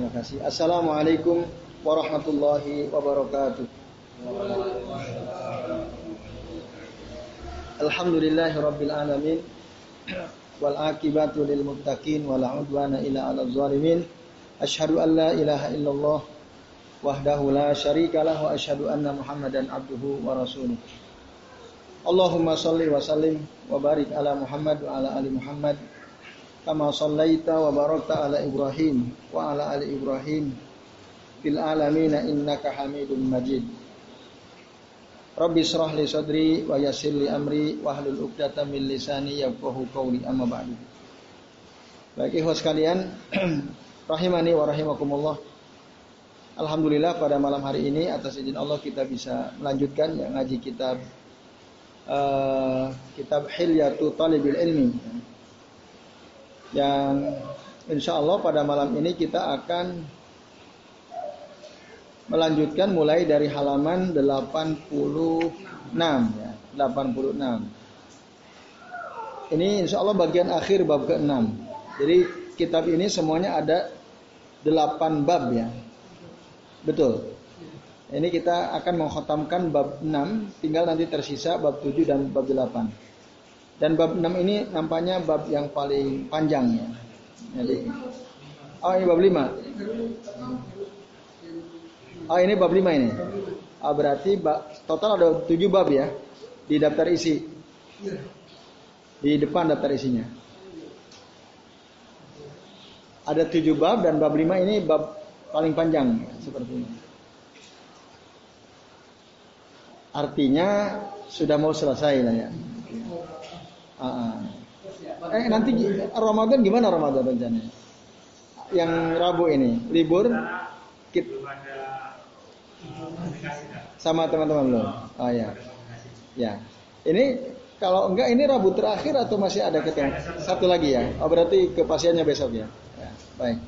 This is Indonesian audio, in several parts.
Terima kasih. Assalamualaikum warahmatullahi wabarakatuh. Alhamdulillahi rabbil alamin wal akibatu lil muttaqin wala udwana illa 'alal zalimin. Asyhadu an la ilaha illallah wahdahu la syarika lah wa asyhadu anna Muhammadan abduhu wa rasuluh. Allahumma salli wa sallim wa barik ala Muhammad wa ala ali Muhammad kama sallaita wa barakta ala Ibrahim wa ala ali Ibrahim fil alamin innaka Hamidum Majid. Rabbi srah li sadri wa yassir li amri wa hlul 'uqdatam min lisani yafqahu qawli amma ba'du. Baik ikhwas sekalian, rahimani wa rahimakumullah. Alhamdulillah pada malam hari ini atas izin Allah kita bisa melanjutkan ya, ngaji kitab uh, kitab Hilyatu Talibil Ilmi. Yang insya Allah pada malam ini kita akan melanjutkan mulai dari halaman 86 ya, 86. Ini insya Allah bagian akhir bab ke-6. Jadi kitab ini semuanya ada 8 bab ya. Betul. Ini kita akan mengkhotamkan bab 6, tinggal nanti tersisa bab 7 dan bab 8. Dan bab 6 ini nampaknya bab yang paling panjang ya. Jadi Oh ini bab 5. Oh ini bab 5 ini. Oh, berarti total ada 7 bab ya di daftar isi. Di depan daftar isinya. Ada 7 bab dan bab 5 ini bab paling panjang seperti ini. Artinya sudah mau selesai lah ya. Uh -uh. Eh nanti Ramadan gimana Ramadan rencananya? Yang Rabu ini libur? Sama teman-teman belum? Oh ya. Ya. Ini kalau enggak ini Rabu terakhir atau masih ada ketemu? Satu lagi ya. Oh berarti kepastiannya besok ya. ya baik.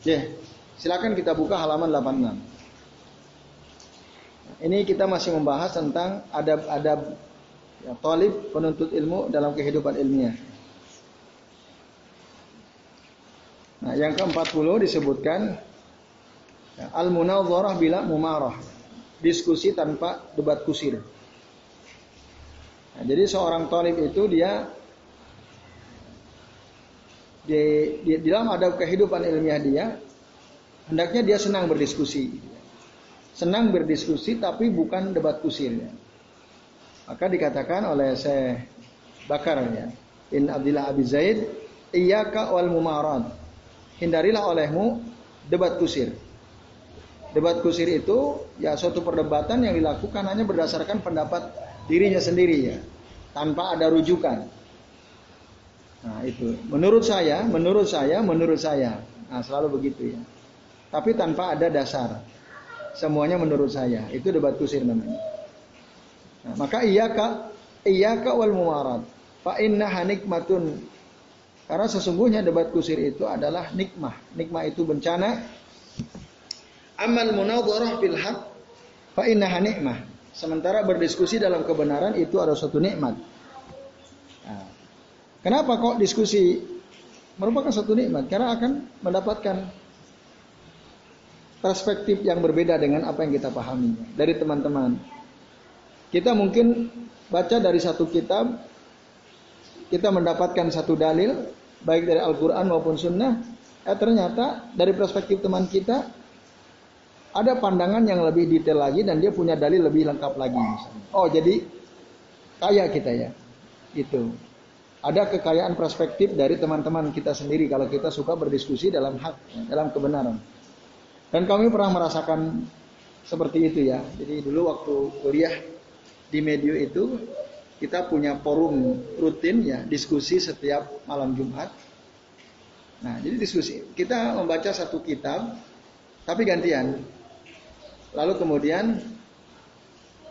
Oke, silakan kita buka halaman 86. Ini kita masih membahas tentang adab-adab ya, talib penuntut ilmu dalam kehidupan ilmiah. Nah, yang ke-40 disebutkan Al-munadharah bila mumarah. Diskusi tanpa debat kusir. Nah, jadi seorang talib itu dia di, di, di dalam ada kehidupan ilmiah dia hendaknya dia senang berdiskusi. Senang berdiskusi tapi bukan debat kusir. Ya. Maka dikatakan oleh Syekh Bakar ya, In Abdillah Abi Zaid, iyyaka wal mumarad. Hindarilah olehmu debat kusir. Debat kusir itu ya suatu perdebatan yang dilakukan hanya berdasarkan pendapat dirinya sendiri ya, tanpa ada rujukan. Nah itu, menurut saya, menurut saya, menurut saya, nah selalu begitu ya. Tapi tanpa ada dasar, semuanya menurut saya, itu debat kusir namanya. Nah, maka iya kak, iya kak wal mumarad, fa inna hanikmatun. Karena sesungguhnya debat kusir itu adalah nikmah. Nikmah itu bencana Amal munadharah fil haq fa innaha nikmah. Sementara berdiskusi dalam kebenaran itu ada suatu nikmat. Nah, kenapa kok diskusi merupakan suatu nikmat? Karena akan mendapatkan perspektif yang berbeda dengan apa yang kita pahami dari teman-teman. Kita mungkin baca dari satu kitab, kita mendapatkan satu dalil, baik dari Al-Quran maupun Sunnah, eh ternyata dari perspektif teman kita ada pandangan yang lebih detail lagi dan dia punya dalil lebih lengkap lagi. Oh, jadi kaya kita ya. Itu. Ada kekayaan perspektif dari teman-teman kita sendiri kalau kita suka berdiskusi dalam hak, dalam kebenaran. Dan kami pernah merasakan seperti itu ya. Jadi dulu waktu kuliah di media itu kita punya forum rutin ya, diskusi setiap malam Jumat. Nah, jadi diskusi. Kita membaca satu kitab tapi gantian. Lalu kemudian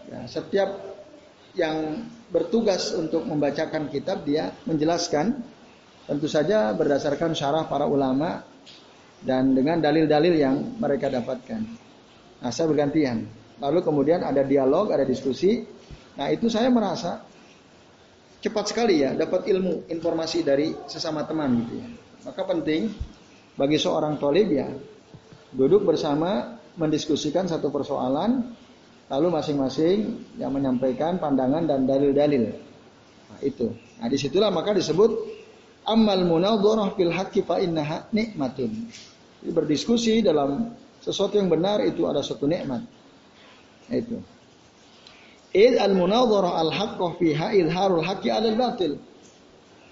ya, setiap yang bertugas untuk membacakan kitab dia menjelaskan tentu saja berdasarkan syarah para ulama dan dengan dalil-dalil yang mereka dapatkan. Nah, saya bergantian. Lalu kemudian ada dialog, ada diskusi. Nah, itu saya merasa cepat sekali ya dapat ilmu, informasi dari sesama teman gitu ya. Maka penting bagi seorang tolib ya duduk bersama mendiskusikan satu persoalan lalu masing-masing yang menyampaikan pandangan dan dalil-dalil. Nah, itu. Nah, di situlah maka disebut amal munadharah fil haqqi fa innaha nikmatun. Berdiskusi dalam sesuatu yang benar itu ada suatu nikmat. Itu. Id al munadharah al haqqah fiha ilharul haqqi al batil.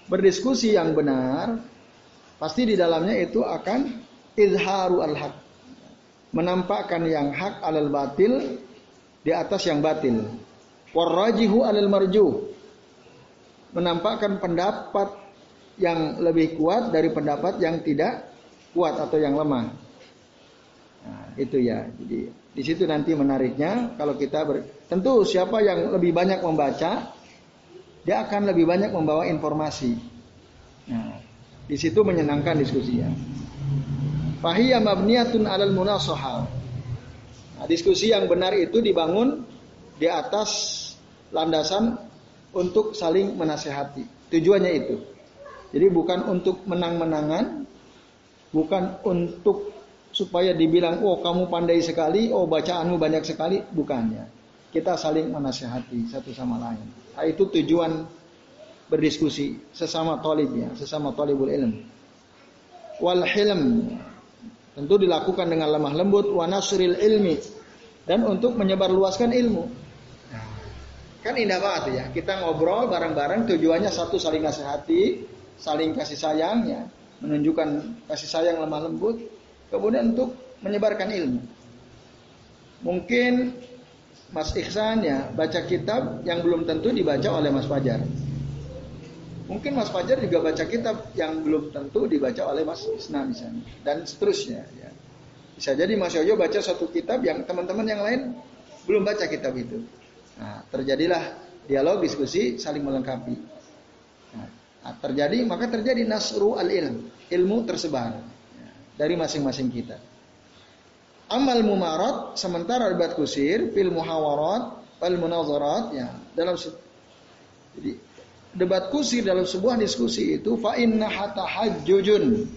Berdiskusi yang benar pasti di dalamnya itu akan izharu al haq. Menampakkan yang hak alal batil di atas yang batil. Warrajihu alal marjuh menampakkan pendapat yang lebih kuat dari pendapat yang tidak kuat atau yang lemah. Nah, itu ya. Jadi di situ nanti menariknya kalau kita ber... tentu siapa yang lebih banyak membaca dia akan lebih banyak membawa informasi. Nah, di situ menyenangkan diskusinya. Fahiyya mabniyatun alal munasaha. Nah, diskusi yang benar itu dibangun di atas landasan untuk saling menasehati. Tujuannya itu. Jadi bukan untuk menang-menangan, bukan untuk supaya dibilang, oh kamu pandai sekali, oh bacaanmu banyak sekali, bukannya. Kita saling menasehati satu sama lain. Nah, itu tujuan berdiskusi sesama tolib ya, sesama tolibul ilm. Wal hilm tentu dilakukan dengan lemah lembut, wa nasril ilmi dan untuk menyebarluaskan ilmu. Kan indah banget ya. Kita ngobrol bareng-bareng tujuannya satu saling nasihati, saling kasih sayang ya, menunjukkan kasih sayang lemah lembut, kemudian untuk menyebarkan ilmu. Mungkin Mas Ihsan ya baca kitab yang belum tentu dibaca oleh Mas Fajar. Mungkin Mas Fajar juga baca kitab yang belum tentu dibaca oleh Mas Isna misalnya dan seterusnya ya. Bisa jadi Mas Yoyo baca satu kitab yang teman-teman yang lain belum baca kitab itu. Nah, terjadilah dialog, diskusi, saling melengkapi. Nah, terjadi, maka terjadi nasru al-ilm. Ilmu tersebar dari masing-masing kita. Amal mumarat, sementara debat kusir, fil muhawarat, wal munazarat, ya, dalam jadi debat kusir dalam sebuah diskusi itu fa inna hatta hajjujun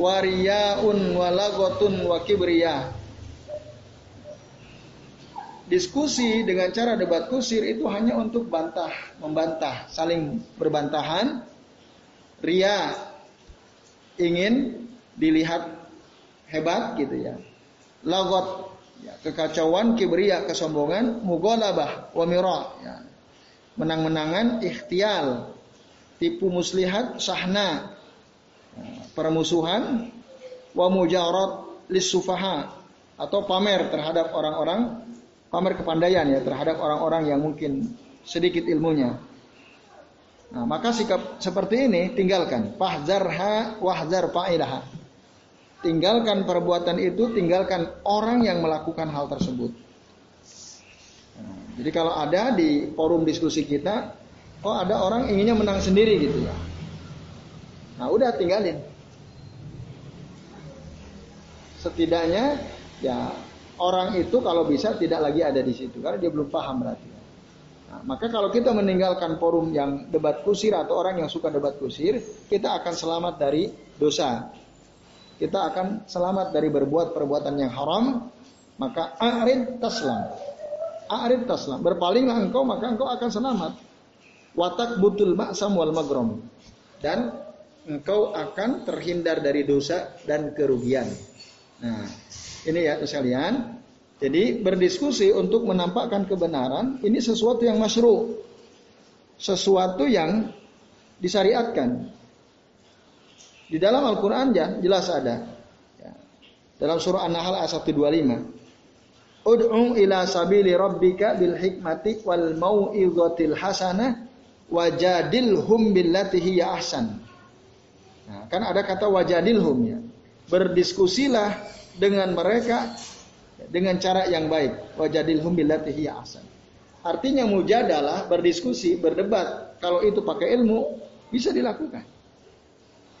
wariyaun walagotun wa diskusi dengan cara debat kusir itu hanya untuk bantah, membantah, saling berbantahan. Ria ingin dilihat hebat gitu ya. Lagot ya, kekacauan, kibria, kesombongan, mugolabah, wamira ya. Menang-menangan, ikhtial, tipu muslihat, sahna, ya, permusuhan, wa mujarad lisufaha atau pamer terhadap orang-orang pamer kepandaian ya terhadap orang-orang yang mungkin sedikit ilmunya. Nah, maka sikap seperti ini tinggalkan. Fahzarha wahzar fa'ilaha. Tinggalkan perbuatan itu, tinggalkan orang yang melakukan hal tersebut. Jadi kalau ada di forum diskusi kita, oh ada orang inginnya menang sendiri gitu ya. Nah udah tinggalin. Setidaknya ya orang itu kalau bisa tidak lagi ada di situ karena dia belum paham berarti. Nah, maka kalau kita meninggalkan forum yang debat kusir atau orang yang suka debat kusir, kita akan selamat dari dosa. Kita akan selamat dari berbuat perbuatan yang haram, maka a'rid taslam. A'rid taslam. Berpalinglah engkau maka engkau akan selamat. Watak butul ma'sam wal magrom. Dan engkau akan terhindar dari dosa dan kerugian. Nah, ini ya sekalian. Jadi berdiskusi untuk menampakkan kebenaran ini sesuatu yang masyru. Sesuatu yang disyariatkan. Di dalam Al-Qur'an ya jelas ada. Ya. Dalam surah An-Nahl ayat 125. Ud'u ila sabili rabbika bil hikmati wal mau'izatil hasanah wajadilhum billati hiya ahsan. Nah, kan ada kata wajadilhum ya. Berdiskusilah dengan mereka dengan cara yang baik. Wajadilhum billatihi ahsan. Artinya mujadalah berdiskusi, berdebat. Kalau itu pakai ilmu bisa dilakukan.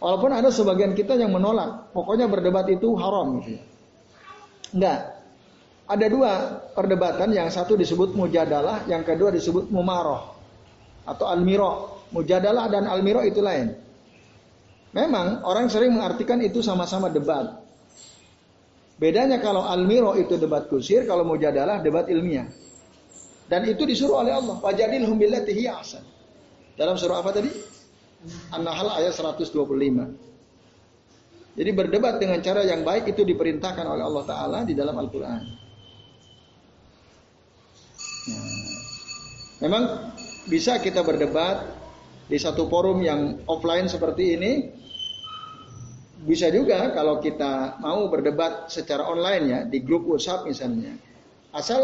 Walaupun ada sebagian kita yang menolak, pokoknya berdebat itu haram. Enggak. Ada dua perdebatan, yang satu disebut mujadalah, yang kedua disebut mumaroh atau almiro. Mujadalah dan almiro itu lain. Memang orang sering mengartikan itu sama-sama debat. Bedanya kalau al-miro itu debat kusir, kalau mau jadalah debat ilmiah. Dan itu disuruh oleh Allah. Wajadilhum billati hiya ahsan. Dalam surah apa tadi? An-Nahl ayat 125. Jadi berdebat dengan cara yang baik itu diperintahkan oleh Allah Ta'ala di dalam Al-Quran. Ya. Memang bisa kita berdebat di satu forum yang offline seperti ini bisa juga kalau kita mau berdebat secara online ya di grup WhatsApp misalnya. Asal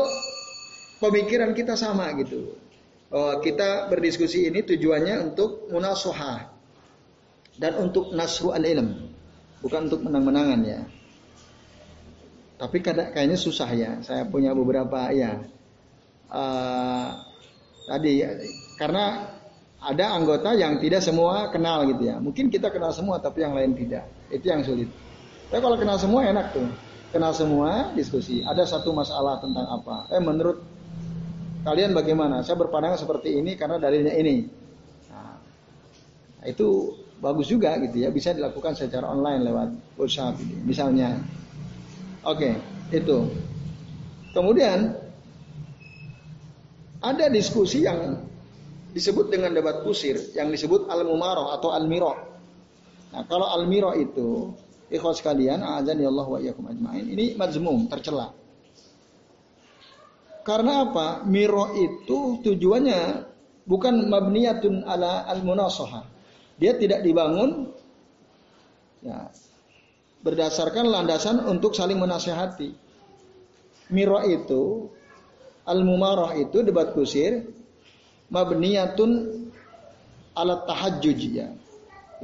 pemikiran kita sama gitu. Bahwa kita berdiskusi ini tujuannya untuk munasohah dan untuk nasru al ilm, bukan untuk menang-menangan ya. Tapi kayaknya susah ya. Saya punya beberapa ya. Uh, tadi ya, karena ada anggota yang tidak semua kenal gitu ya. Mungkin kita kenal semua tapi yang lain tidak. Itu yang sulit. Tapi kalau kenal semua enak tuh. Kenal semua diskusi. Ada satu masalah tentang apa? Eh menurut kalian bagaimana? Saya berpandangan seperti ini karena dalilnya ini. Nah, itu bagus juga gitu ya. Bisa dilakukan secara online lewat WhatsApp gitu. Misalnya. Oke, itu. Kemudian ada diskusi yang disebut dengan debat kusir yang disebut al-mumaroh atau al-miro. Nah, kalau al-miro itu ikhwas sekalian, azan ya Allah wa iyyakum ajmain. Ini majmum, tercela. Karena apa? Miro itu tujuannya bukan mabniyatun ala al-munasaha. Dia tidak dibangun ya, berdasarkan landasan untuk saling menasehati. Miro itu al-mumarah itu debat kusir mabniyatun ala tahajjuji ya.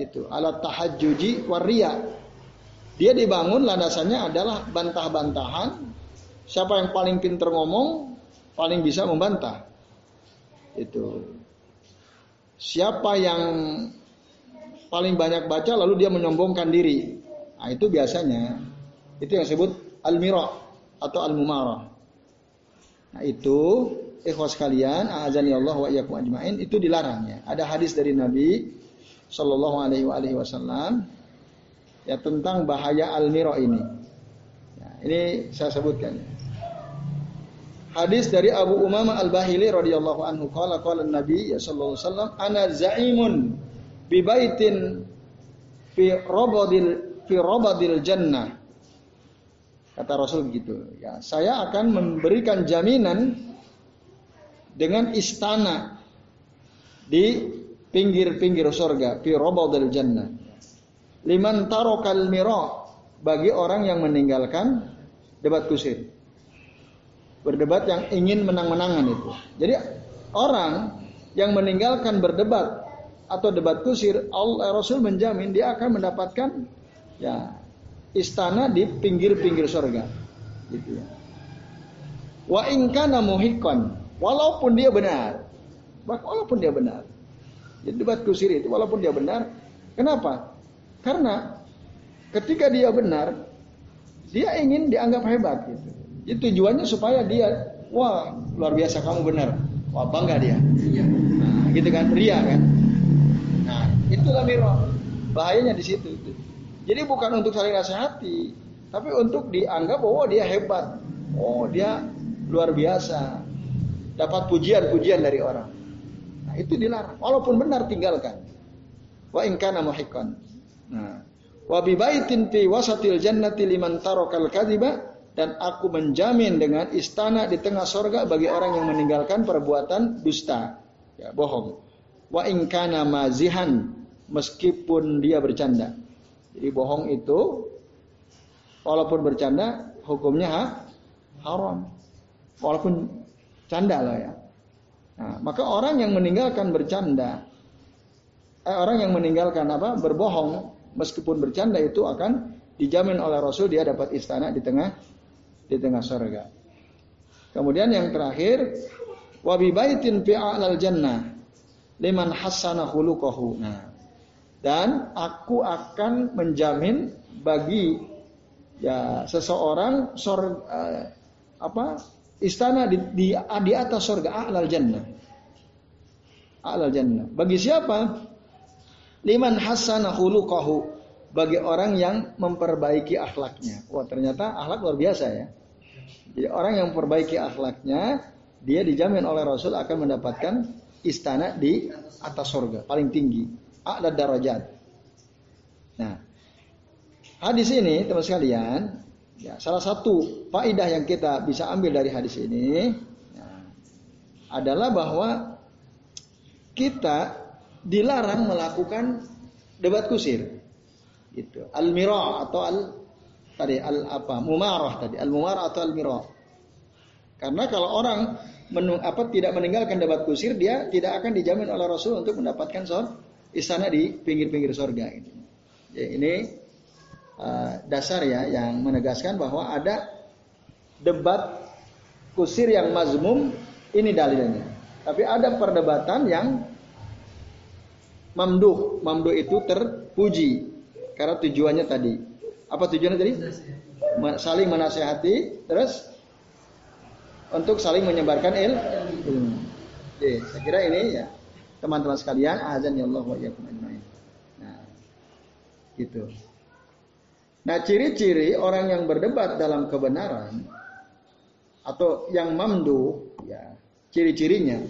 Itu ala tahajjuji waria. Dia dibangun landasannya adalah bantah-bantahan. Siapa yang paling pinter ngomong, paling bisa membantah. Itu. Siapa yang paling banyak baca lalu dia menyombongkan diri. Nah, itu biasanya itu yang disebut al-mira atau al-mumarah. Nah, itu ikhwas kalian, azani Allah wa iyyakum ajmain itu dilarangnya. Ada hadis dari Nabi sallallahu alaihi wasallam ya tentang bahaya al-mira ini. Ya, ini saya sebutkan. Hadis dari Abu Umamah Al-Bahili radhiyallahu anhu qala qala Nabi ya sallallahu alaihi wasallam ana za'imun bi baitin fi rabadil fi rabadil jannah. Kata Rasul begitu. Ya, saya akan memberikan jaminan dengan istana di pinggir-pinggir surga fi dari jannah liman tarokal miro bagi orang yang meninggalkan debat kusir berdebat yang ingin menang-menangan itu jadi orang yang meninggalkan berdebat atau debat kusir Allah Rasul menjamin dia akan mendapatkan ya istana di pinggir-pinggir surga gitu ya wa ingkana muhikon Walaupun dia benar. Walaupun dia benar. Jadi debat kusir itu walaupun dia benar. Kenapa? Karena ketika dia benar, dia ingin dianggap hebat gitu. Jadi tujuannya supaya dia, wah luar biasa kamu benar. Wah bangga dia. Nah, gitu kan, ria kan. Nah, itulah miro. Bahayanya di situ. Jadi bukan untuk saling nasihati, tapi untuk dianggap bahwa dia hebat. Oh, dia luar biasa dapat pujian-pujian dari orang. Nah, itu dilarang. Walaupun benar tinggalkan. Wa in kana muhiqqan. Nah, wa bi baitin fi wasatil jannati liman tarakal kadhiba dan aku menjamin dengan istana di tengah sorga bagi orang yang meninggalkan perbuatan dusta, ya bohong. Wa in kana mazihan meskipun dia bercanda. Jadi bohong itu walaupun bercanda hukumnya ha? haram. Walaupun Canda lah ya. Nah, maka orang yang meninggalkan bercanda, eh, orang yang meninggalkan apa berbohong meskipun bercanda itu akan dijamin oleh Rasul dia dapat istana di tengah di tengah surga. Kemudian yang terakhir wabi baitin fi a'lal jannah liman hasana khuluquhu. Nah, dan aku akan menjamin bagi ya seseorang sor, uh, apa istana di, di, di atas surga a'lal jannah. A'lal jannah. Bagi siapa? liman hasana khuluquhu bagi orang yang memperbaiki akhlaknya. Wah, ternyata akhlak luar biasa ya. Jadi orang yang memperbaiki akhlaknya, dia dijamin oleh Rasul akan mendapatkan istana di atas surga, paling tinggi, a'la darajat. Nah, hadis ini teman sekalian, ya salah satu faidah yang kita bisa ambil dari hadis ini ya, adalah bahwa kita dilarang melakukan debat kusir. Itu al-mira atau al tadi al apa? mumarah tadi, al-mumarah atau al-mira. Karena kalau orang menung, apa tidak meninggalkan debat kusir, dia tidak akan dijamin oleh Rasul untuk mendapatkan sor istana di pinggir-pinggir sorga ini. Ya, ini uh, dasar ya yang menegaskan bahwa ada debat kusir yang mazmum ini dalilnya. Tapi ada perdebatan yang mamduh. Mamduh itu terpuji. Karena tujuannya tadi. Apa tujuannya tadi? Saling menasehati. Terus untuk saling menyebarkan ilmu. Hmm. Oke, saya kira ini ya teman-teman sekalian azan ya Allah wa Nah, gitu. Nah, ciri-ciri orang yang berdebat dalam kebenaran atau yang mamdu ya, ciri-cirinya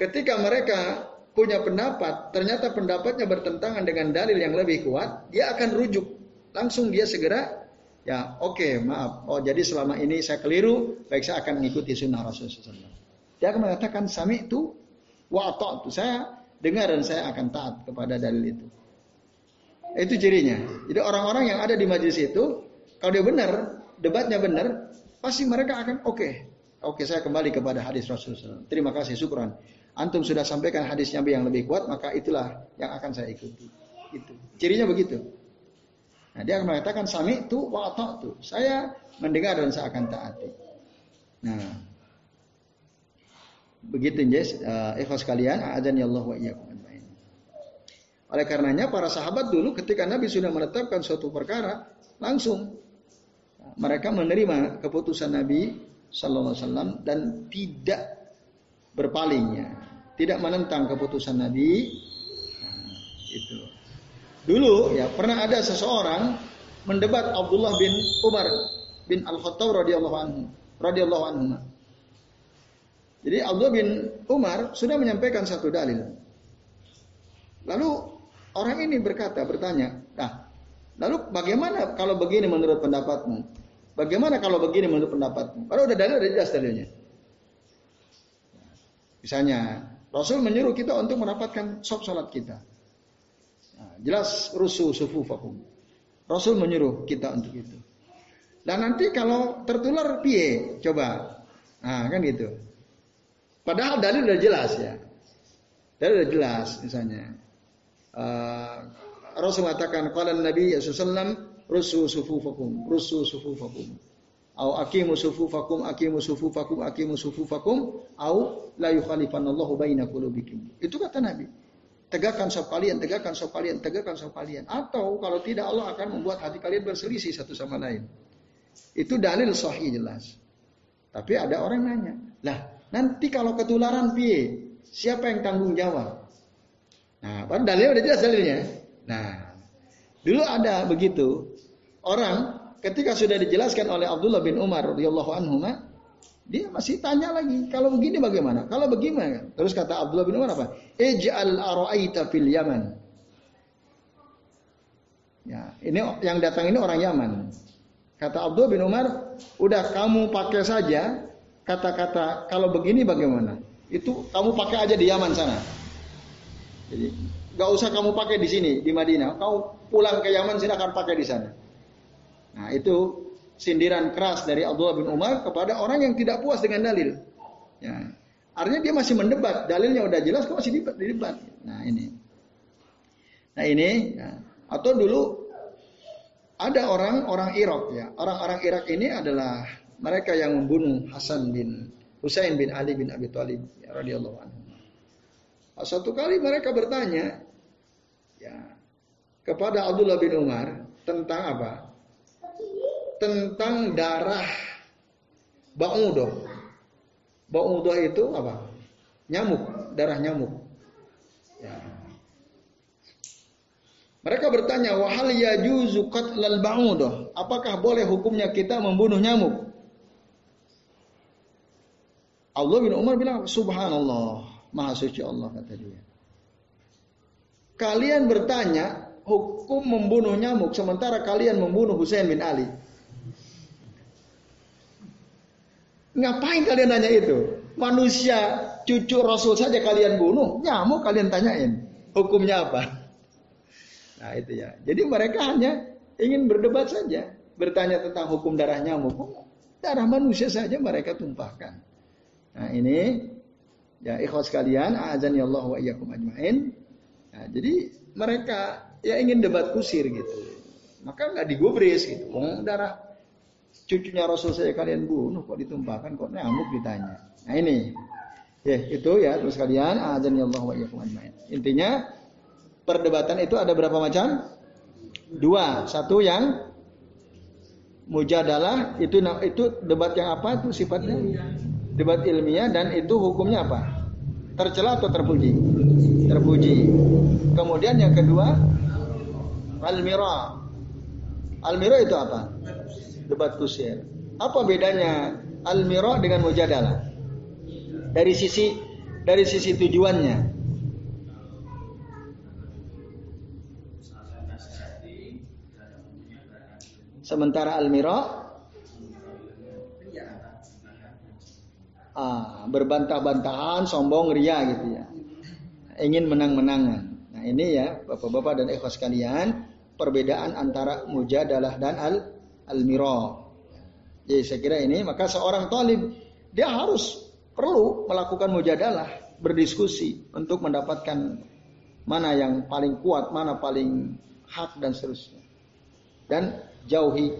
ketika mereka punya pendapat, ternyata pendapatnya bertentangan dengan dalil yang lebih kuat, dia akan rujuk. Langsung dia segera, ya oke okay, maaf. Oh jadi selama ini saya keliru, baik saya akan mengikuti sunnah Rasulullah SAW. Dia akan mengatakan sami itu wa itu saya dengar dan saya akan taat kepada dalil itu. Itu cirinya. Jadi orang-orang yang ada di majelis itu, kalau dia benar, debatnya benar, pasti mereka akan oke. Okay. Oke, saya kembali kepada hadis Rasulullah. Terima kasih, syukuran antum sudah sampaikan hadis Nabi yang lebih kuat, maka itulah yang akan saya ikuti. Itu. Cirinya begitu. Nah, dia akan mengatakan sami tu wa tu. Saya mendengar dan saya akan taati. Nah, begitu Jess, uh, ikhlas kalian, azan ya Allah wa iyyakum Oleh karenanya para sahabat dulu ketika Nabi sudah menetapkan suatu perkara, langsung mereka menerima keputusan Nabi Sallallahu Alaihi Wasallam dan tidak berpalingnya, tidak menentang keputusan Nabi. Nah, itu. Dulu ya pernah ada seseorang mendebat Abdullah bin Umar bin Al-Khattab radhiyallahu anhu, radhiyallahu anhu. Jadi Abdullah bin Umar sudah menyampaikan satu dalil. Lalu orang ini berkata, bertanya, "Nah, lalu bagaimana kalau begini menurut pendapatmu? Bagaimana kalau begini menurut pendapatmu?" Kalau udah dalil udah jelas dalilnya. Misalnya, Rasul menyuruh kita untuk mendapatkan sop salat kita. Nah, jelas rusuh sufufakum. Rasul menyuruh kita untuk itu. Dan nanti kalau tertular piye? Coba. Nah, kan gitu. Padahal dalil udah jelas ya. Dalil udah jelas misalnya. Uh, Rasul mengatakan qala Nabi sallallahu rusuh sufufakum, rusuh sufufakum au aqimu sufufakum aqimu sufufakum aqimu sufufakum au la yukhalifanallahu baina qulubikum. Itu kata Nabi. Tegakkan saf kalian, tegakkan saf kalian, tegakkan saf kalian. Atau kalau tidak Allah akan membuat hati kalian berselisih satu sama lain. Itu dalil sahih jelas. Tapi ada orang nanya, lah nanti kalau ketularan piye? Siapa yang tanggung jawab? Nah, kan dalilnya udah jelas dalilnya. Nah, dulu ada begitu orang ketika sudah dijelaskan oleh Abdullah bin Umar radhiyallahu anhu dia masih tanya lagi, kalau begini bagaimana? Kalau bagaimana? Terus kata Abdullah bin Umar apa? Ij'al ara'aita fil Yaman. Ya, ini yang datang ini orang Yaman. Kata Abdullah bin Umar, udah kamu pakai saja kata-kata kalau begini bagaimana? Itu kamu pakai aja di Yaman sana. Jadi gak usah kamu pakai di sini di Madinah. Kau pulang ke Yaman akan pakai di sana. Nah itu sindiran keras dari Abdullah bin Umar kepada orang yang tidak puas dengan dalil. Ya. Artinya dia masih mendebat, dalilnya udah jelas kok masih debat, debat. Nah ini. Nah ini, ya. atau dulu ada orang orang Irak ya. Orang-orang Irak ini adalah mereka yang membunuh Hasan bin Husain bin Ali bin Abi Thalib ya, radhiyallahu anhu. Nah, suatu kali mereka bertanya ya kepada Abdullah bin Umar tentang apa? Tentang darah ba'udoh. Ba'udoh itu apa? Nyamuk, darah nyamuk. Ya. Mereka bertanya, "Wahal yajuzu qatlal ba'udah?" Apakah boleh hukumnya kita membunuh nyamuk? Allah bin Umar bilang, "Subhanallah, Maha suci Allah," kata dia. Kalian bertanya hukum membunuh nyamuk sementara kalian membunuh Husain bin Ali. Ngapain kalian nanya itu? Manusia cucu Rasul saja kalian bunuh, nyamuk kalian tanyain hukumnya apa? Nah itu ya. Jadi mereka hanya ingin berdebat saja, bertanya tentang hukum darah nyamuk. Darah manusia saja mereka tumpahkan. Nah ini ya ikhwas kalian, azan ya Allah wa iyyakum ajmain. Nah, jadi mereka ya ingin debat kusir gitu. Maka nggak digubris gitu. Darah cucunya Rasul saya kalian bunuh kok ditumpahkan kok nyamuk ditanya. Nah ini ya itu ya terus kalian azan ya Allah wa. Intinya perdebatan itu ada berapa macam? Dua. Satu yang mujadalah itu itu debat yang apa itu sifatnya? Debat ilmiah dan itu hukumnya apa? Tercela atau terpuji? Terpuji. Kemudian yang kedua al-mira. Al-mira itu apa? Debat kusir. Apa bedanya al-mira dengan mujadalah? Dari sisi dari sisi tujuannya. Sementara Al-Mira ah, berbantah-bantahan, sombong, ria gitu ya. Ingin menang-menangan. Nah ini ya Bapak-bapak dan ikhwas sekalian, perbedaan antara mujadalah dan al al-mira. Jadi saya kira ini maka seorang talib dia harus perlu melakukan mujadalah, berdiskusi untuk mendapatkan mana yang paling kuat, mana paling hak dan seterusnya. Dan jauhi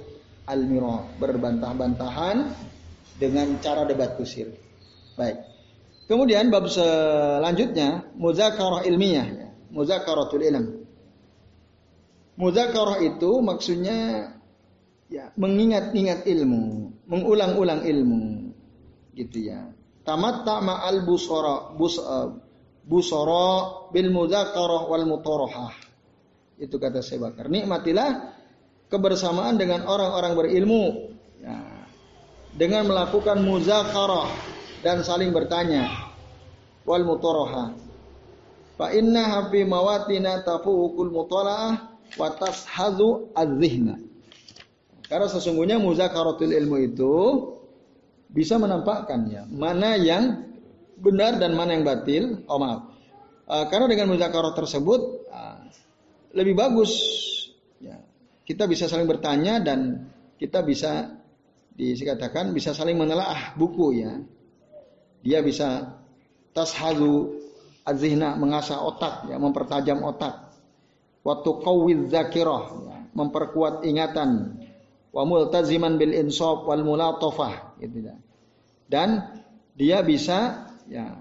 al-mira, berbantah-bantahan dengan cara debat kusir. Baik. Kemudian bab selanjutnya muzakarah ilmiah, muzakaratul ilm. Muzakarah itu maksudnya ya mengingat-ingat ilmu, mengulang-ulang ilmu gitu ya. Tamat ma'al busara bus, uh, busara bil muzakarah wal mutarahah. Itu kata saya bakar. Nikmatilah kebersamaan dengan orang-orang berilmu ya, dengan melakukan muzakarah dan saling bertanya wal mutoroha fa inna hafi mawatina tafuukul mutalaah wa tashhazu az-zihna karena sesungguhnya muzakaratul ilmu itu bisa menampakkan ya mana yang benar dan mana yang batil oh maaf uh, karena dengan muzakarah tersebut uh, lebih bagus kita bisa saling bertanya dan kita bisa dikatakan bisa saling menelaah buku ya. Dia bisa tashazu azihna mengasah otak ya, mempertajam otak. Waktu qawwidz zakirah ya, memperkuat ingatan. Wa multaziman bil insaf wal mulatafah gitu ya. Dan dia bisa ya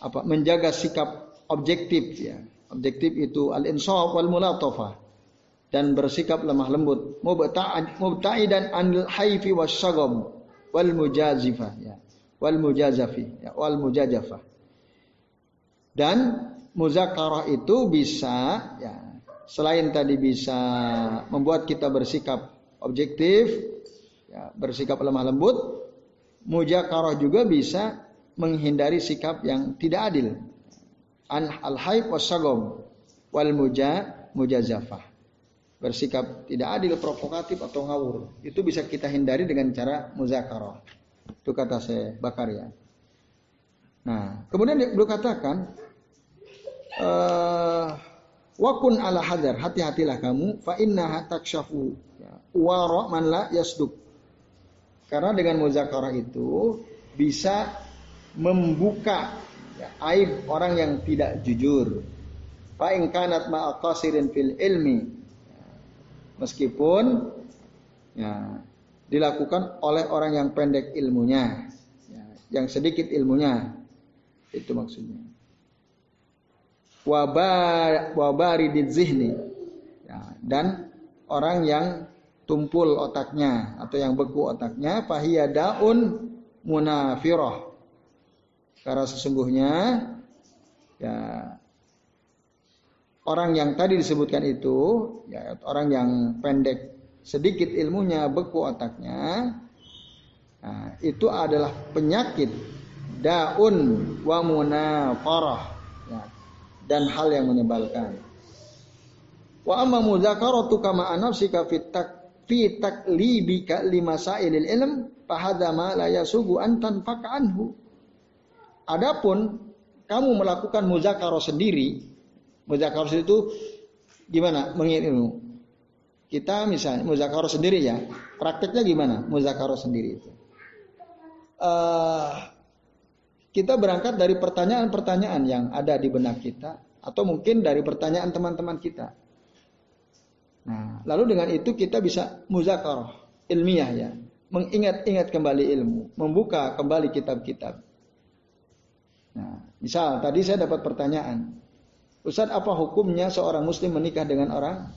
apa menjaga sikap objektif ya. Objektif itu al insaf wal mulatafah dan bersikap lemah lembut mubta'idan anil haifi wasyagam wal mujazifah ya wal mujazafi ya wal mujajafah dan muzakarah itu bisa ya selain tadi bisa membuat kita bersikap objektif ya, bersikap lemah lembut muzakarah juga bisa menghindari sikap yang tidak adil an al haif wasyagam wal muja mujazafah bersikap tidak adil, provokatif atau ngawur. Itu bisa kita hindari dengan cara muzakarah. Itu kata saya Bakar ya. Nah, kemudian beliau katakan uh, wakun ala hadar, hati-hatilah kamu. Fa inna takshafu ya, wara man la yasduk. Karena dengan muzakarah itu bisa membuka ya, aib orang yang tidak jujur. Fa in kanat ma'a fil ilmi. Meskipun ya, dilakukan oleh orang yang pendek ilmunya, ya, yang sedikit ilmunya, itu maksudnya. Wabar wabari di zihni, ya, dan orang yang tumpul otaknya atau yang beku otaknya, fahiyadaun munafiroh. Karena sesungguhnya ya orang yang tadi disebutkan itu, ya, orang yang pendek sedikit ilmunya, beku otaknya, nah, itu adalah penyakit daun wa munafarah ya, dan hal yang menyebalkan. Wa amma mudzakaratu kama anafsika fi tak fi taklibika limasailil ilm fahadha ma la yasugu an tanfaka anhu. Adapun kamu melakukan muzakarah sendiri, muzakarah itu gimana? Mengingat ilmu. Kita misalnya muzakarah sendiri ya, prakteknya gimana? Muzakarah sendiri itu. Uh, kita berangkat dari pertanyaan-pertanyaan yang ada di benak kita atau mungkin dari pertanyaan teman-teman kita. Nah, lalu dengan itu kita bisa muzakarah ilmiah ya, mengingat-ingat kembali ilmu, membuka kembali kitab-kitab. Nah, misal tadi saya dapat pertanyaan, Ustaz apa hukumnya seorang muslim menikah dengan orang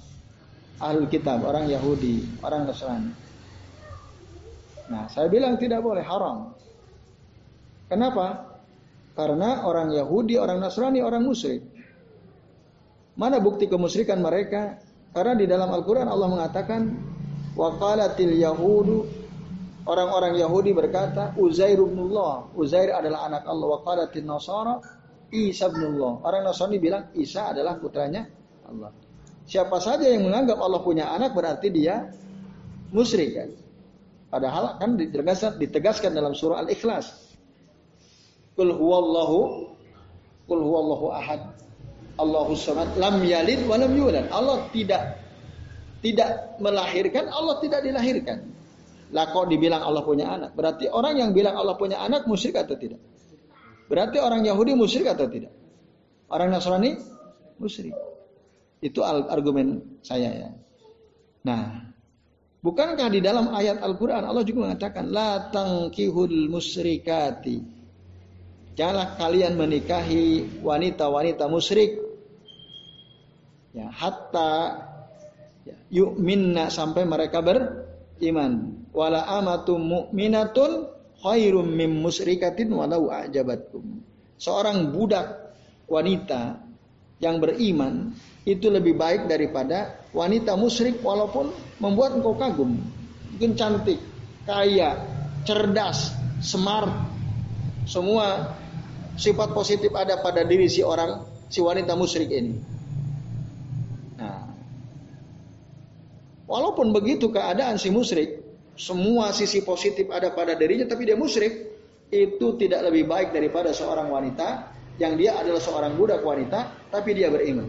ahlul kitab, orang Yahudi, orang Nasrani? Nah, saya bilang tidak boleh, haram. Kenapa? Karena orang Yahudi, orang Nasrani, orang musyrik. Mana bukti kemusyrikan mereka? Karena di dalam Al-Quran Allah mengatakan, Waqalatil Yahudu Orang-orang Yahudi berkata, Uzair ibnullah. Uzair adalah anak Allah. Wa qalatin Nasara, Isa ibnullah. Orang Nasrani bilang Isa adalah putranya Allah. Siapa saja yang menganggap Allah punya anak berarti dia musyrik kan. Padahal kan ditegaskan, ditegaskan dalam surah Al-Ikhlas. Kul huwallahu Kul huwallahu ahad. Allahu samad lam yalid wa lam yulad. Allah tidak tidak melahirkan, Allah tidak dilahirkan. Lah kok dibilang Allah punya anak? Berarti orang yang bilang Allah punya anak musyrik atau tidak? Berarti orang Yahudi musyrik atau tidak? Orang Nasrani musyrik. Itu argumen saya ya. Nah, bukankah di dalam ayat Al-Qur'an Allah juga mengatakan la tangkihul musyrikati. Janganlah kalian menikahi wanita-wanita musyrik. Ya, hatta ya, yu'minna sampai mereka beriman wala amatum mu'minatun khairum mim musyrikatin walau a'jabatkum. Seorang budak wanita yang beriman itu lebih baik daripada wanita musyrik walaupun membuat engkau kagum. Mungkin cantik, kaya, cerdas, smart. Semua sifat positif ada pada diri si orang si wanita musyrik ini. Nah, walaupun begitu keadaan si musyrik, semua sisi positif ada pada dirinya tapi dia musyrik, itu tidak lebih baik daripada seorang wanita yang dia adalah seorang budak wanita tapi dia beriman.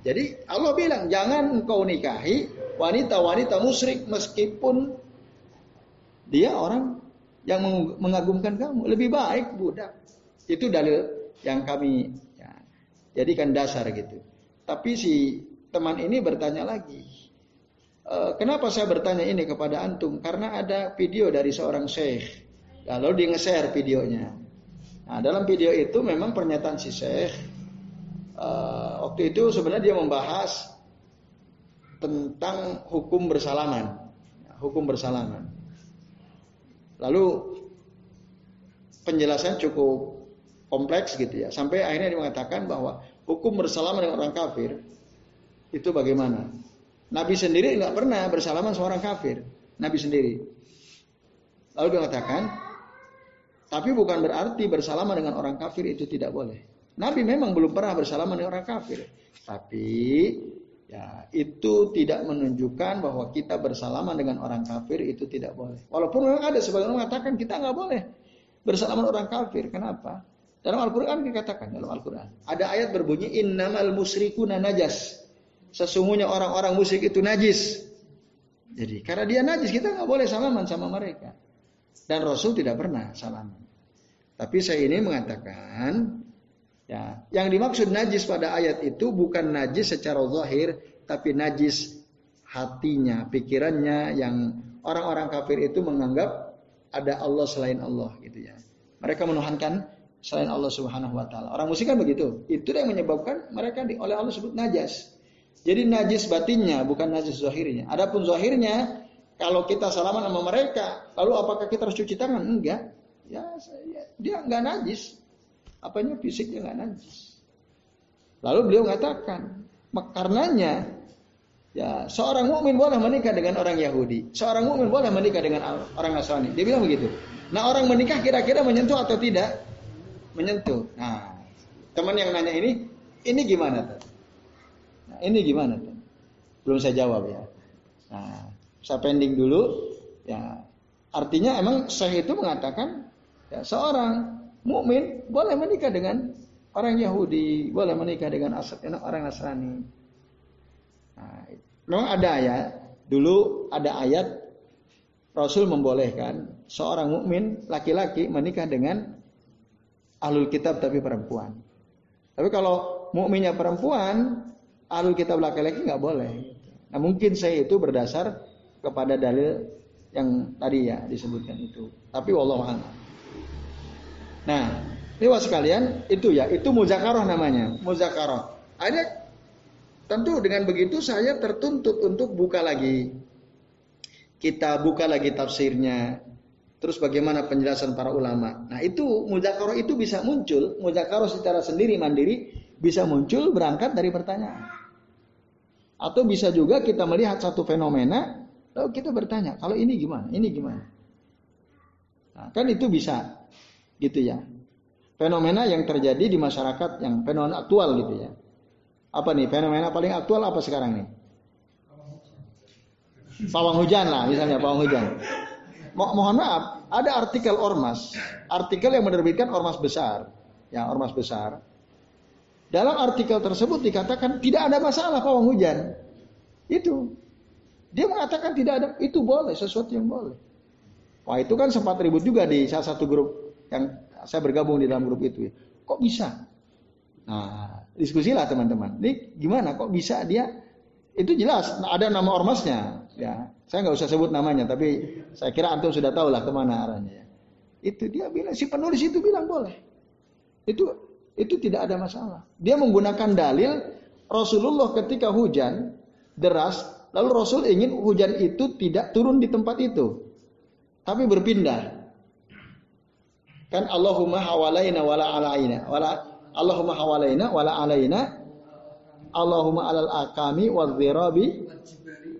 Jadi Allah bilang jangan engkau nikahi wanita-wanita musyrik meskipun dia orang yang mengagumkan kamu. Lebih baik budak. Itu dalil yang kami ya, jadikan dasar gitu. Tapi si teman ini bertanya lagi, Eh, kenapa saya bertanya ini kepada antum? Karena ada video dari seorang syekh. Lalu dia nge-share videonya. Nah, dalam video itu memang pernyataan si syekh. Uh, waktu itu sebenarnya dia membahas tentang hukum bersalaman. Hukum bersalaman. Lalu penjelasan cukup kompleks gitu ya. Sampai akhirnya dia mengatakan bahwa hukum bersalaman dengan orang kafir itu bagaimana? Nabi sendiri nggak pernah bersalaman seorang kafir. Nabi sendiri. Lalu dia mengatakan, tapi bukan berarti bersalaman dengan orang kafir itu tidak boleh. Nabi memang belum pernah bersalaman dengan orang kafir. Tapi ya itu tidak menunjukkan bahwa kita bersalaman dengan orang kafir itu tidak boleh. Walaupun memang ada sebagian orang mengatakan kita nggak boleh bersalaman orang kafir. Kenapa? Dalam Al-Quran dikatakan dalam Al-Quran. Ada ayat berbunyi innamal musyrikuna najas. Sesungguhnya orang-orang musyrik itu najis. Jadi karena dia najis kita nggak boleh salaman sama mereka. Dan Rasul tidak pernah salaman. Tapi saya ini mengatakan ya, yang dimaksud najis pada ayat itu bukan najis secara zahir, tapi najis hatinya, pikirannya yang orang-orang kafir itu menganggap ada Allah selain Allah gitu ya. Mereka menuhankan selain Allah Subhanahu wa taala. Orang musyrik kan begitu. Itu yang menyebabkan mereka oleh Allah sebut najas. Jadi najis batinnya bukan najis zahirnya. Adapun zahirnya kalau kita salaman sama mereka, lalu apakah kita harus cuci tangan? Enggak. Ya, dia enggak najis. Apanya fisiknya enggak najis. Lalu beliau mengatakan, karenanya ya seorang mukmin boleh menikah dengan orang Yahudi, seorang mukmin boleh menikah dengan orang Nasrani. Dia bilang begitu. Nah orang menikah kira-kira menyentuh atau tidak? Menyentuh. Nah teman yang nanya ini, ini gimana tuh? Nah, ini gimana tuh? Belum saya jawab ya. Nah, saya pending dulu. Ya, artinya emang saya itu mengatakan ya, seorang mukmin boleh menikah dengan orang Yahudi, boleh menikah dengan orang Nasrani. Nah, ada ya, dulu ada ayat Rasul membolehkan seorang mukmin laki-laki menikah dengan ahlul kitab tapi perempuan. Tapi kalau mukminnya perempuan, ahlul kitab laki-laki nggak boleh. Nah mungkin saya itu berdasar kepada dalil yang tadi ya disebutkan itu. Tapi wallahu a'lam. Nah, ini sekalian itu ya, itu muzakarah namanya, muzakarah. Ada tentu dengan begitu saya tertuntut untuk buka lagi kita buka lagi tafsirnya. Terus bagaimana penjelasan para ulama. Nah, itu muzakarah itu bisa muncul, muzakarah secara sendiri mandiri bisa muncul berangkat dari pertanyaan. Atau bisa juga kita melihat satu fenomena, lalu kita bertanya, kalau ini gimana? Ini gimana? Nah, kan itu bisa gitu ya. Fenomena yang terjadi di masyarakat yang fenomena aktual gitu ya. Apa nih fenomena paling aktual apa sekarang nih? Pawang hujan lah misalnya pawang hujan. Mo mohon maaf, ada artikel ormas, artikel yang menerbitkan ormas besar, ya ormas besar. Dalam artikel tersebut dikatakan tidak ada masalah pawang hujan. Itu. Dia mengatakan tidak ada, itu boleh, sesuatu yang boleh. Wah itu kan sempat ribut juga di salah satu grup yang saya bergabung di dalam grup itu. Kok bisa? Nah, diskusilah teman-teman. Ini gimana? Kok bisa dia? Itu jelas. Ada nama ormasnya. Ya, saya nggak usah sebut namanya, tapi saya kira antum sudah tahu lah ke mana arahnya. Itu dia bilang, si penulis itu bilang boleh. Itu itu tidak ada masalah. Dia menggunakan dalil Rasulullah ketika hujan deras, lalu Rasul ingin hujan itu tidak turun di tempat itu, tapi berpindah. Kan Allahumma hawalaina wala alaina. Wala Allahumma hawalaina wala alaina. Allahumma alal akami wal zirabi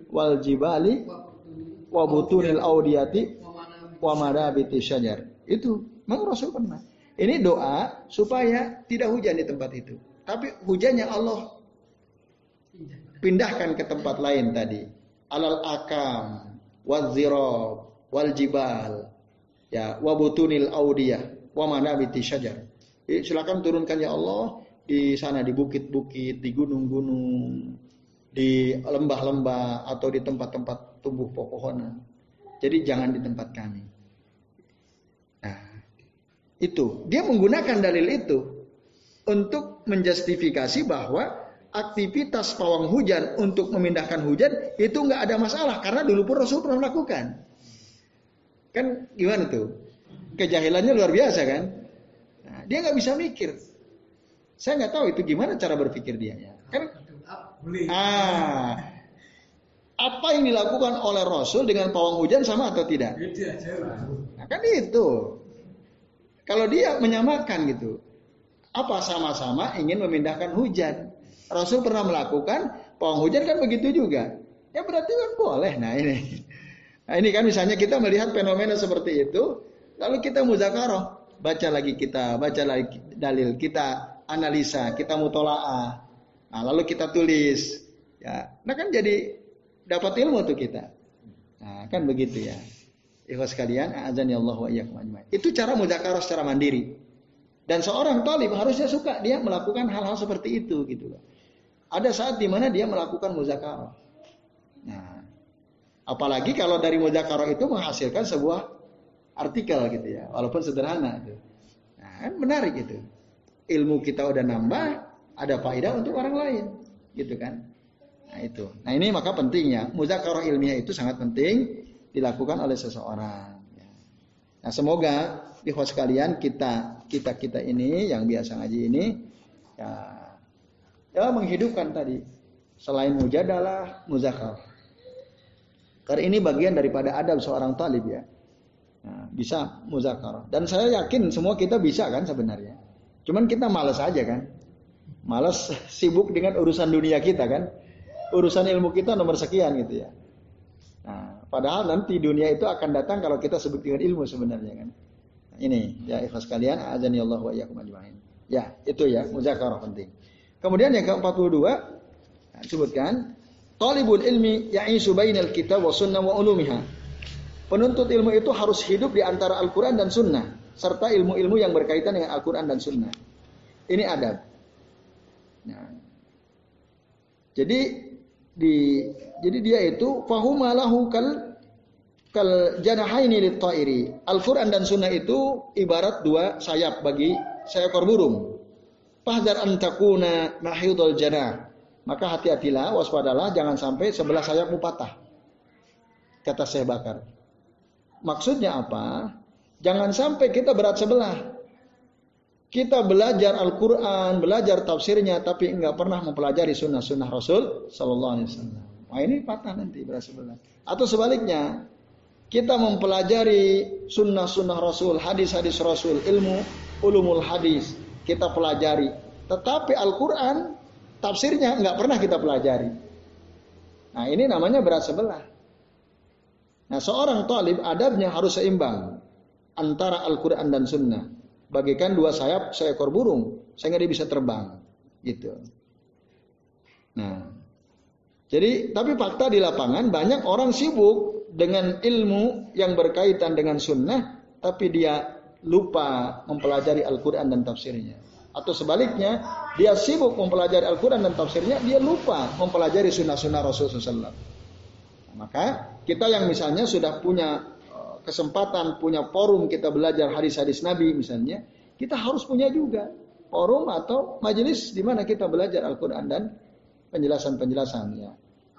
wal jibali wa butunil audiyati wa madabiti syajar. Itu memang Rasul pernah. Ini doa supaya tidak hujan di tempat itu. Tapi hujannya Allah pindahkan ke tempat lain tadi. Alal akam, wal zirab, wal jibal, ya wabutunil audiyah wa syajar. Silakan turunkan ya Allah di sana di bukit-bukit, di gunung-gunung, di lembah-lembah atau di tempat-tempat tumbuh pepohonan. Jadi jangan di tempat kami. Nah, itu dia menggunakan dalil itu untuk menjustifikasi bahwa aktivitas pawang hujan untuk memindahkan hujan itu nggak ada masalah karena dulu pun Rasul pernah melakukan. Kan gimana tuh? Kejahilannya luar biasa kan? Nah, dia nggak bisa mikir. Saya nggak tahu itu gimana cara berpikir dia. Ya. Kan? Ah, apa yang dilakukan oleh Rasul dengan pawang hujan sama atau tidak? Nah, kan itu. Kalau dia menyamakan gitu, apa sama-sama ingin memindahkan hujan? Rasul pernah melakukan, pawang hujan kan begitu juga. Ya berarti kan boleh. Nah ini. Nah ini kan misalnya kita melihat fenomena seperti itu, lalu kita muzakarah, baca lagi kita, baca lagi dalil, kita analisa, kita mutolaah, nah, lalu kita tulis, ya, nah kan jadi dapat ilmu tuh kita. Nah kan begitu ya. Ikhwas sekalian, azan ya Allah wa Itu cara muzakarah secara mandiri. Dan seorang talib harusnya suka dia melakukan hal-hal seperti itu gitu loh. Ada saat di mana dia melakukan muzakarah. Nah, Apalagi kalau dari muzakarah itu menghasilkan sebuah artikel gitu ya, walaupun sederhana gitu. Nah, menarik gitu. Ilmu kita udah nambah, ada faedah untuk orang lain, gitu kan. Nah itu. Nah ini maka pentingnya muzakarah ilmiah itu sangat penting dilakukan oleh seseorang. Ya. Nah semoga di host sekalian kita kita kita ini yang biasa ngaji ini ya, ya menghidupkan tadi selain mujadalah muzakarah karena ini bagian daripada adab seorang talib ya. Nah, bisa muzakarah. Dan saya yakin semua kita bisa kan sebenarnya. Cuman kita males aja kan. Malas sibuk dengan urusan dunia kita kan. Urusan ilmu kita nomor sekian gitu ya. Nah, padahal nanti dunia itu akan datang kalau kita sibuk dengan ilmu sebenarnya kan. Nah, ini ya ikhlas kalian azani wa iyyakum. Ya, itu ya muzakarah penting. Kemudian yang ke-42 nah, sebutkan talibul ilmi ya'isu bainal kitab wa sunnah wa ulumiha. Penuntut ilmu itu harus hidup di antara Al-Qur'an dan sunnah serta ilmu-ilmu yang berkaitan dengan Al-Qur'an dan sunnah. Ini adab. Nah, jadi di jadi dia itu fahumalahu kal kal janahaini lit Al-Qur'an dan sunnah itu ibarat dua sayap bagi seekor burung. Fahdar an takuna janah. Maka hati-hatilah, waspadalah jangan sampai sebelah sayapmu patah. Kata saya bakar. Maksudnya apa? Jangan sampai kita berat sebelah. Kita belajar Al-Quran, belajar tafsirnya, tapi enggak pernah mempelajari sunnah-sunnah Rasul Sallallahu Alaihi Wasallam. Wah ini patah nanti berat sebelah. Atau sebaliknya, kita mempelajari sunnah-sunnah Rasul, hadis-hadis Rasul, ilmu ulumul hadis kita pelajari. Tetapi Al-Quran tafsirnya enggak pernah kita pelajari. Nah ini namanya berat sebelah. Nah seorang talib adabnya harus seimbang antara Al-Quran dan Sunnah bagikan dua sayap seekor burung sehingga dia bisa terbang gitu. Nah, jadi tapi fakta di lapangan banyak orang sibuk dengan ilmu yang berkaitan dengan sunnah tapi dia lupa mempelajari Al-Quran dan tafsirnya. Atau sebaliknya, dia sibuk mempelajari Al-Quran dan tafsirnya, dia lupa mempelajari sunnah-sunnah Rasulullah SAW. Maka kita yang misalnya sudah punya kesempatan punya forum kita belajar hadis-hadis Nabi misalnya, kita harus punya juga forum atau majelis di mana kita belajar Al-Quran dan penjelasan-penjelasannya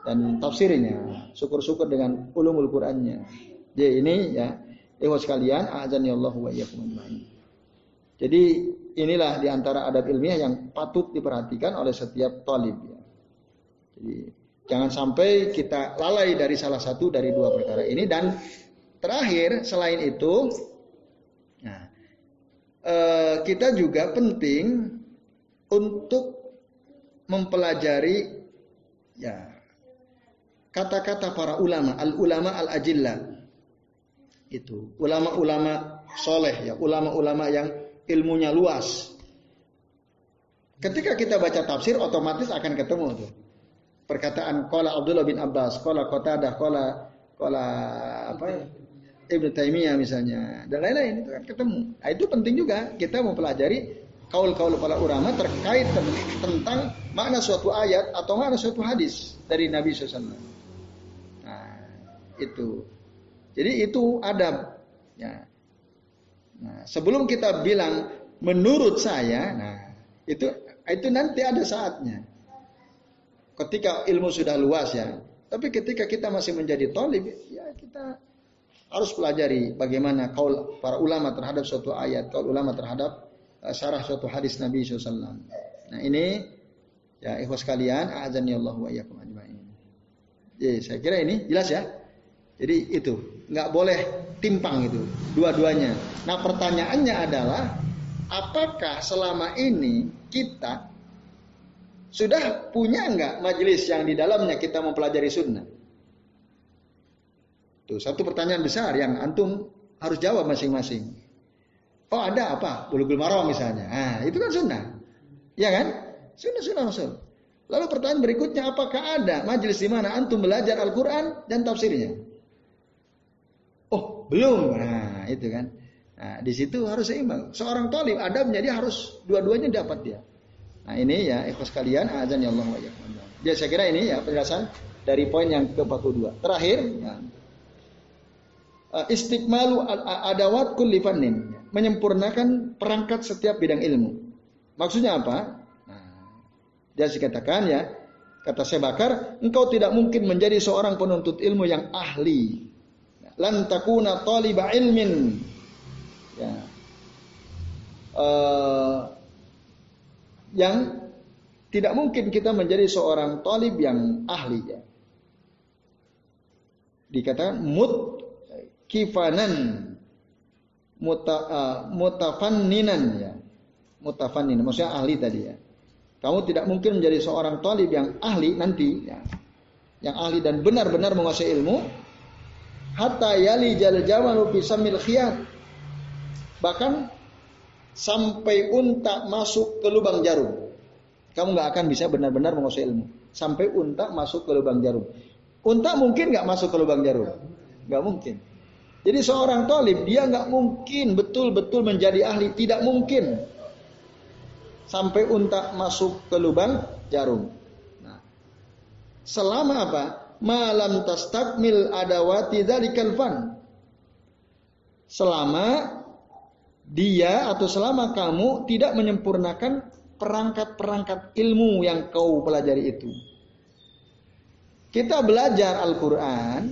dan tafsirnya. Syukur-syukur dengan ulumul Qurannya. Jadi ini ya, ikhwas sekalian, azani Allah wa Jadi inilah di antara adab ilmiah yang patut diperhatikan oleh setiap talib. Ya. Jadi jangan sampai kita lalai dari salah satu dari dua perkara ini dan Terakhir, selain itu, nah, eh, kita juga penting untuk mempelajari ya kata-kata para ulama, al ulama al ajillah itu ulama-ulama soleh ya ulama-ulama yang ilmunya luas. Ketika kita baca tafsir otomatis akan ketemu tuh perkataan kola Abdullah bin Abbas, kola Qatadah, kola kola apa ya? Ibnu Taimiyah misalnya dan lain-lain itu kan ketemu. Nah, itu penting juga kita mempelajari kaul-kaul para ulama terkait tentang makna suatu ayat atau makna suatu hadis dari Nabi SAW. Nah, itu. Jadi itu adab. Ya. Nah, sebelum kita bilang menurut saya, nah itu itu nanti ada saatnya. Ketika ilmu sudah luas ya. Tapi ketika kita masih menjadi tolib, ya kita harus pelajari bagaimana kaul para ulama terhadap suatu ayat, kaul ulama terhadap uh, syarah suatu hadis Nabi SAW. Nah ini ya ikhwas kalian, azan ya Allah wa iyyakum ajma'in. Jadi saya kira ini jelas ya. Jadi itu nggak boleh timpang itu dua-duanya. Nah pertanyaannya adalah apakah selama ini kita sudah punya nggak majelis yang di dalamnya kita mempelajari sunnah? Tuh, satu pertanyaan besar yang antum harus jawab masing-masing. Oh ada apa? Bulughul maram misalnya. Nah, itu kan sunnah. Ya kan? Sunnah sunnah Rasul. Lalu pertanyaan berikutnya, apakah ada majelis di mana antum belajar Al-Quran dan tafsirnya? Belum. Nah, itu kan. Nah, di situ harus seimbang. Seorang talib adabnya dia harus dua-duanya dapat dia. Nah, ini ya ikhlas kalian azan ya Allah wa Jadi saya kira ini ya penjelasan dari poin yang ke-42. Terakhir, ya, uh, istiqmalu adawat kulli fannin, menyempurnakan perangkat setiap bidang ilmu. Maksudnya apa? Nah, dia dikatakan ya, kata saya bakar, engkau tidak mungkin menjadi seorang penuntut ilmu yang ahli. Lan takuna taliba ilmin. Ya. Uh, yang tidak mungkin kita menjadi seorang talib yang ahli ya. Dikatakan mut kifanan muta, uh, mutafanninan ya. Mutafannin maksudnya ahli tadi ya. Kamu tidak mungkin menjadi seorang talib yang ahli nanti, ya, yang ahli dan benar-benar menguasai ilmu. Hatta yali jal jamalu samil khiyat. Bahkan sampai unta masuk ke lubang jarum. Kamu nggak akan bisa benar-benar menguasai ilmu. Sampai unta masuk ke lubang jarum. Unta mungkin nggak masuk ke lubang jarum? Nggak mungkin. Jadi seorang talib dia nggak mungkin betul-betul menjadi ahli, tidak mungkin sampai unta masuk ke lubang jarum. Nah, selama apa? Malam tastakmil adawati dzalikal fan. Selama dia atau selama kamu tidak menyempurnakan perangkat-perangkat ilmu yang kau pelajari itu. Kita belajar Al-Quran,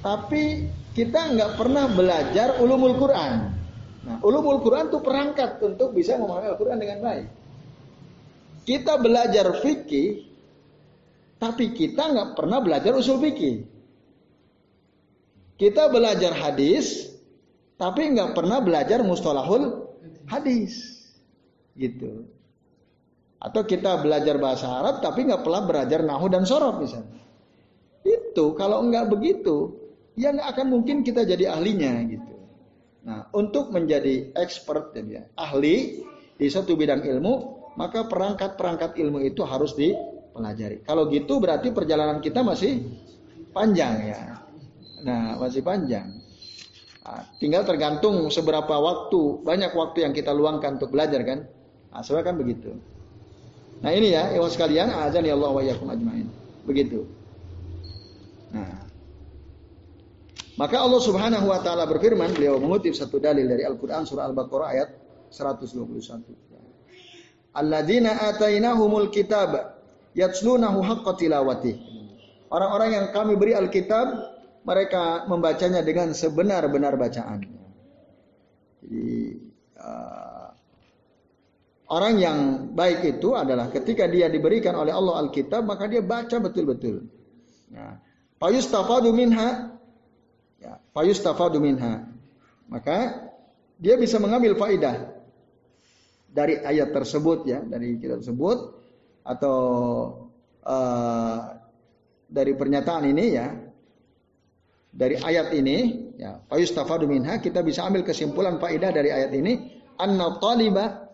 tapi kita nggak pernah belajar ulumul Quran. Nah, ulumul Quran itu perangkat untuk bisa memahami Al-Quran dengan baik. Kita belajar fikih, tapi kita nggak pernah belajar usul fikih. Kita belajar hadis, tapi nggak pernah belajar mustalahul hadis, gitu. Atau kita belajar bahasa Arab, tapi nggak pernah belajar nahu dan sorof misalnya. Itu kalau nggak begitu, ya nggak akan mungkin kita jadi ahlinya gitu. Nah, untuk menjadi expert ya, ahli di satu bidang ilmu, maka perangkat-perangkat ilmu itu harus dipelajari. Kalau gitu berarti perjalanan kita masih panjang ya. Nah, masih panjang. Nah, tinggal tergantung seberapa waktu, banyak waktu yang kita luangkan untuk belajar kan. Nah, sebenarnya kan begitu. Nah ini ya, ikhwan sekalian, azan ya Allah wa ajmain. Begitu. Nah, maka Allah Subhanahu wa taala berfirman, beliau mengutip satu dalil dari Al-Qur'an surah Al-Baqarah ayat 121. Alladzina atainahumul kitab yatslunahu haqqa tilawati. Orang-orang yang kami beri Alkitab, mereka membacanya dengan sebenar-benar bacaan. Jadi uh, orang yang baik itu adalah ketika dia diberikan oleh Allah Alkitab, maka dia baca betul-betul. Nah, Payustafadu minha Ya, fayustafadu minha. Maka dia bisa mengambil faidah dari ayat tersebut ya, dari kitab tersebut atau uh, dari pernyataan ini ya. Dari ayat ini ya, fayustafadu minha kita bisa ambil kesimpulan faidah dari ayat ini anna taliba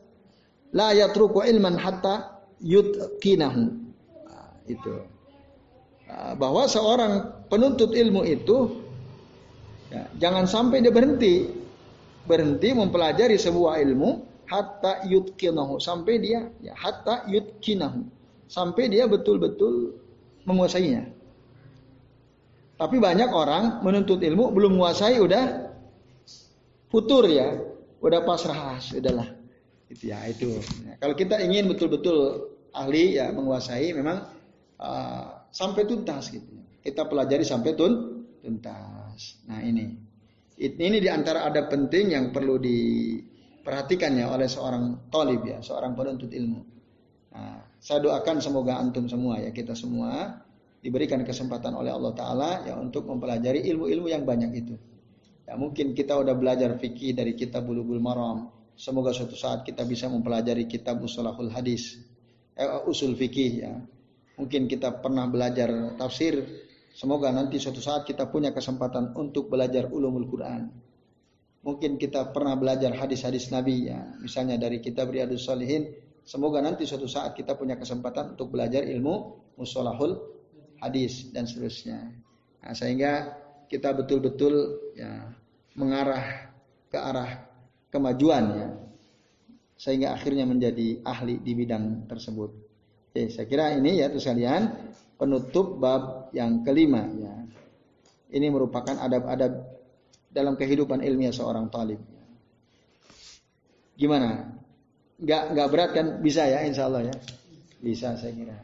la yatruku ilman hatta yutqinahu. Nah, itu. Nah, bahwa seorang penuntut ilmu itu Ya, jangan sampai dia berhenti berhenti mempelajari sebuah ilmu hatta yutkinahu sampai dia ya hatta yutkinahu sampai dia betul-betul menguasainya. Tapi banyak orang menuntut ilmu belum menguasai udah futur ya, udah pasrah, sudahlah. Itu ya itu. Ya, kalau kita ingin betul-betul ahli ya menguasai memang uh, sampai tuntas gitu. Kita pelajari sampai tun tuntas. Nah ini, ini di antara ada penting yang perlu diperhatikannya oleh seorang tolib ya, seorang penuntut ilmu. Nah, saya doakan semoga antum semua ya kita semua diberikan kesempatan oleh Allah Taala ya untuk mempelajari ilmu-ilmu yang banyak itu. Ya mungkin kita udah belajar fikih dari kitab Bulughul Maram. Semoga suatu saat kita bisa mempelajari kitab Usulul Hadis, eh, usul fikih ya. Mungkin kita pernah belajar tafsir Semoga nanti suatu saat kita punya kesempatan untuk belajar ulumul Quran. Mungkin kita pernah belajar hadis-hadis Nabi ya, misalnya dari kitab Riyadus Salihin. Semoga nanti suatu saat kita punya kesempatan untuk belajar ilmu musolahul hadis dan seterusnya. Nah, sehingga kita betul-betul ya mengarah ke arah kemajuan ya. Sehingga akhirnya menjadi ahli di bidang tersebut. Oke, saya kira ini ya tuh sekalian penutup bab yang kelima ya. Ini merupakan adab-adab dalam kehidupan ilmiah seorang talib. Gimana? Gak, gak berat kan? Bisa ya insya Allah ya. Bisa saya kira.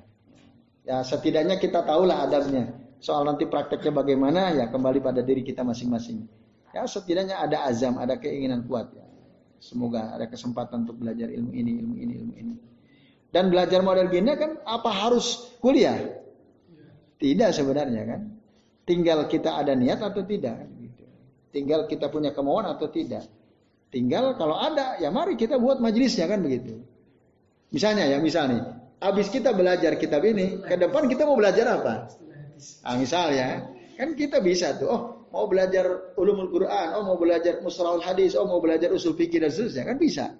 Ya setidaknya kita tahulah adabnya. Soal nanti prakteknya bagaimana ya kembali pada diri kita masing-masing. Ya setidaknya ada azam, ada keinginan kuat ya. Semoga ada kesempatan untuk belajar ilmu ini, ilmu ini, ilmu ini. Dan belajar model gini kan apa harus kuliah? Tidak sebenarnya kan. Tinggal kita ada niat atau tidak. Tinggal kita punya kemauan atau tidak. Tinggal kalau ada, ya mari kita buat majelisnya kan begitu. Misalnya ya, misal nih, habis kita belajar kitab ini, ke depan kita mau belajar apa? Ah, misal ya, kan kita bisa tuh, oh mau belajar ulumul Quran, oh mau belajar mustalahul hadis, oh mau belajar usul fikih dan seterusnya, kan bisa.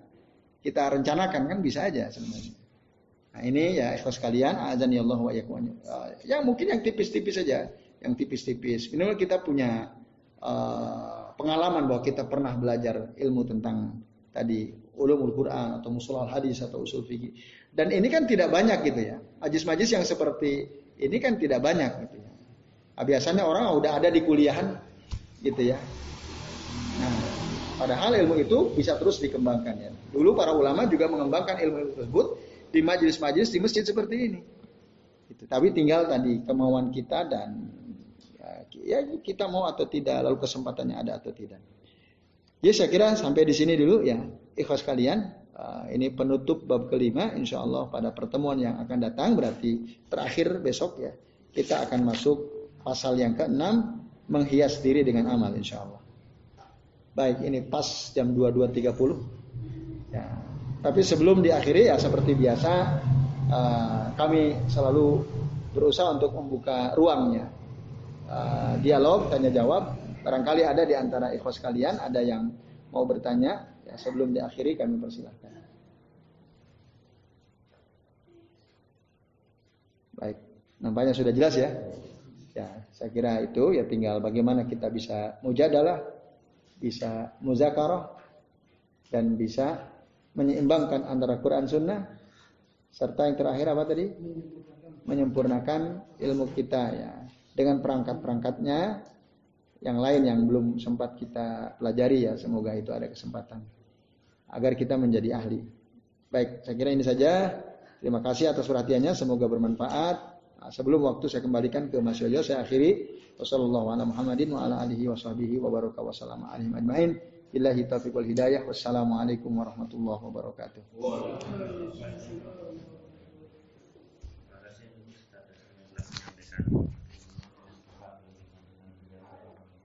Kita rencanakan kan bisa aja sebenarnya. Nah ini ya ikhlas kalian, azan ya Allah wa Yang mungkin yang tipis-tipis saja, yang tipis-tipis. Minimal kita punya uh, pengalaman bahwa kita pernah belajar ilmu tentang tadi ulumul Quran atau musalal hadis atau usul fikih. Dan ini kan tidak banyak gitu ya. Majlis-majlis yang seperti ini kan tidak banyak gitu ya. Nah, biasanya orang udah ada di kuliahan gitu ya. Nah, padahal ilmu itu bisa terus dikembangkan ya. Dulu para ulama juga mengembangkan ilmu tersebut di majelis-majelis di masjid seperti ini. Gitu. Tapi tinggal tadi kemauan kita dan ya, kita mau atau tidak, lalu kesempatannya ada atau tidak. Ya saya kira sampai di sini dulu ya ikhlas kalian. Uh, ini penutup bab kelima, insya Allah pada pertemuan yang akan datang berarti terakhir besok ya kita akan masuk pasal yang keenam menghias diri dengan amal insya Allah. Baik ini pas jam 22.30 ya. Tapi sebelum diakhiri ya seperti biasa uh, kami selalu berusaha untuk membuka ruangnya uh, dialog tanya jawab Barangkali ada di antara ikhwas kalian ada yang mau bertanya, ya sebelum diakhiri kami persilahkan. Baik, nampaknya sudah jelas ya. Ya, saya kira itu ya tinggal bagaimana kita bisa mujadalah, bisa muzakarah dan bisa menyeimbangkan antara Quran Sunnah serta yang terakhir apa tadi? Menyempurnakan ilmu kita ya dengan perangkat-perangkatnya yang lain yang belum sempat kita pelajari ya semoga itu ada kesempatan agar kita menjadi ahli. Baik, saya kira ini saja. Terima kasih atas perhatiannya, semoga bermanfaat. Nah, sebelum waktu saya kembalikan ke Mas Yoyo, saya akhiri. Wassalamualaikum warahmatullahi wabarakatuh.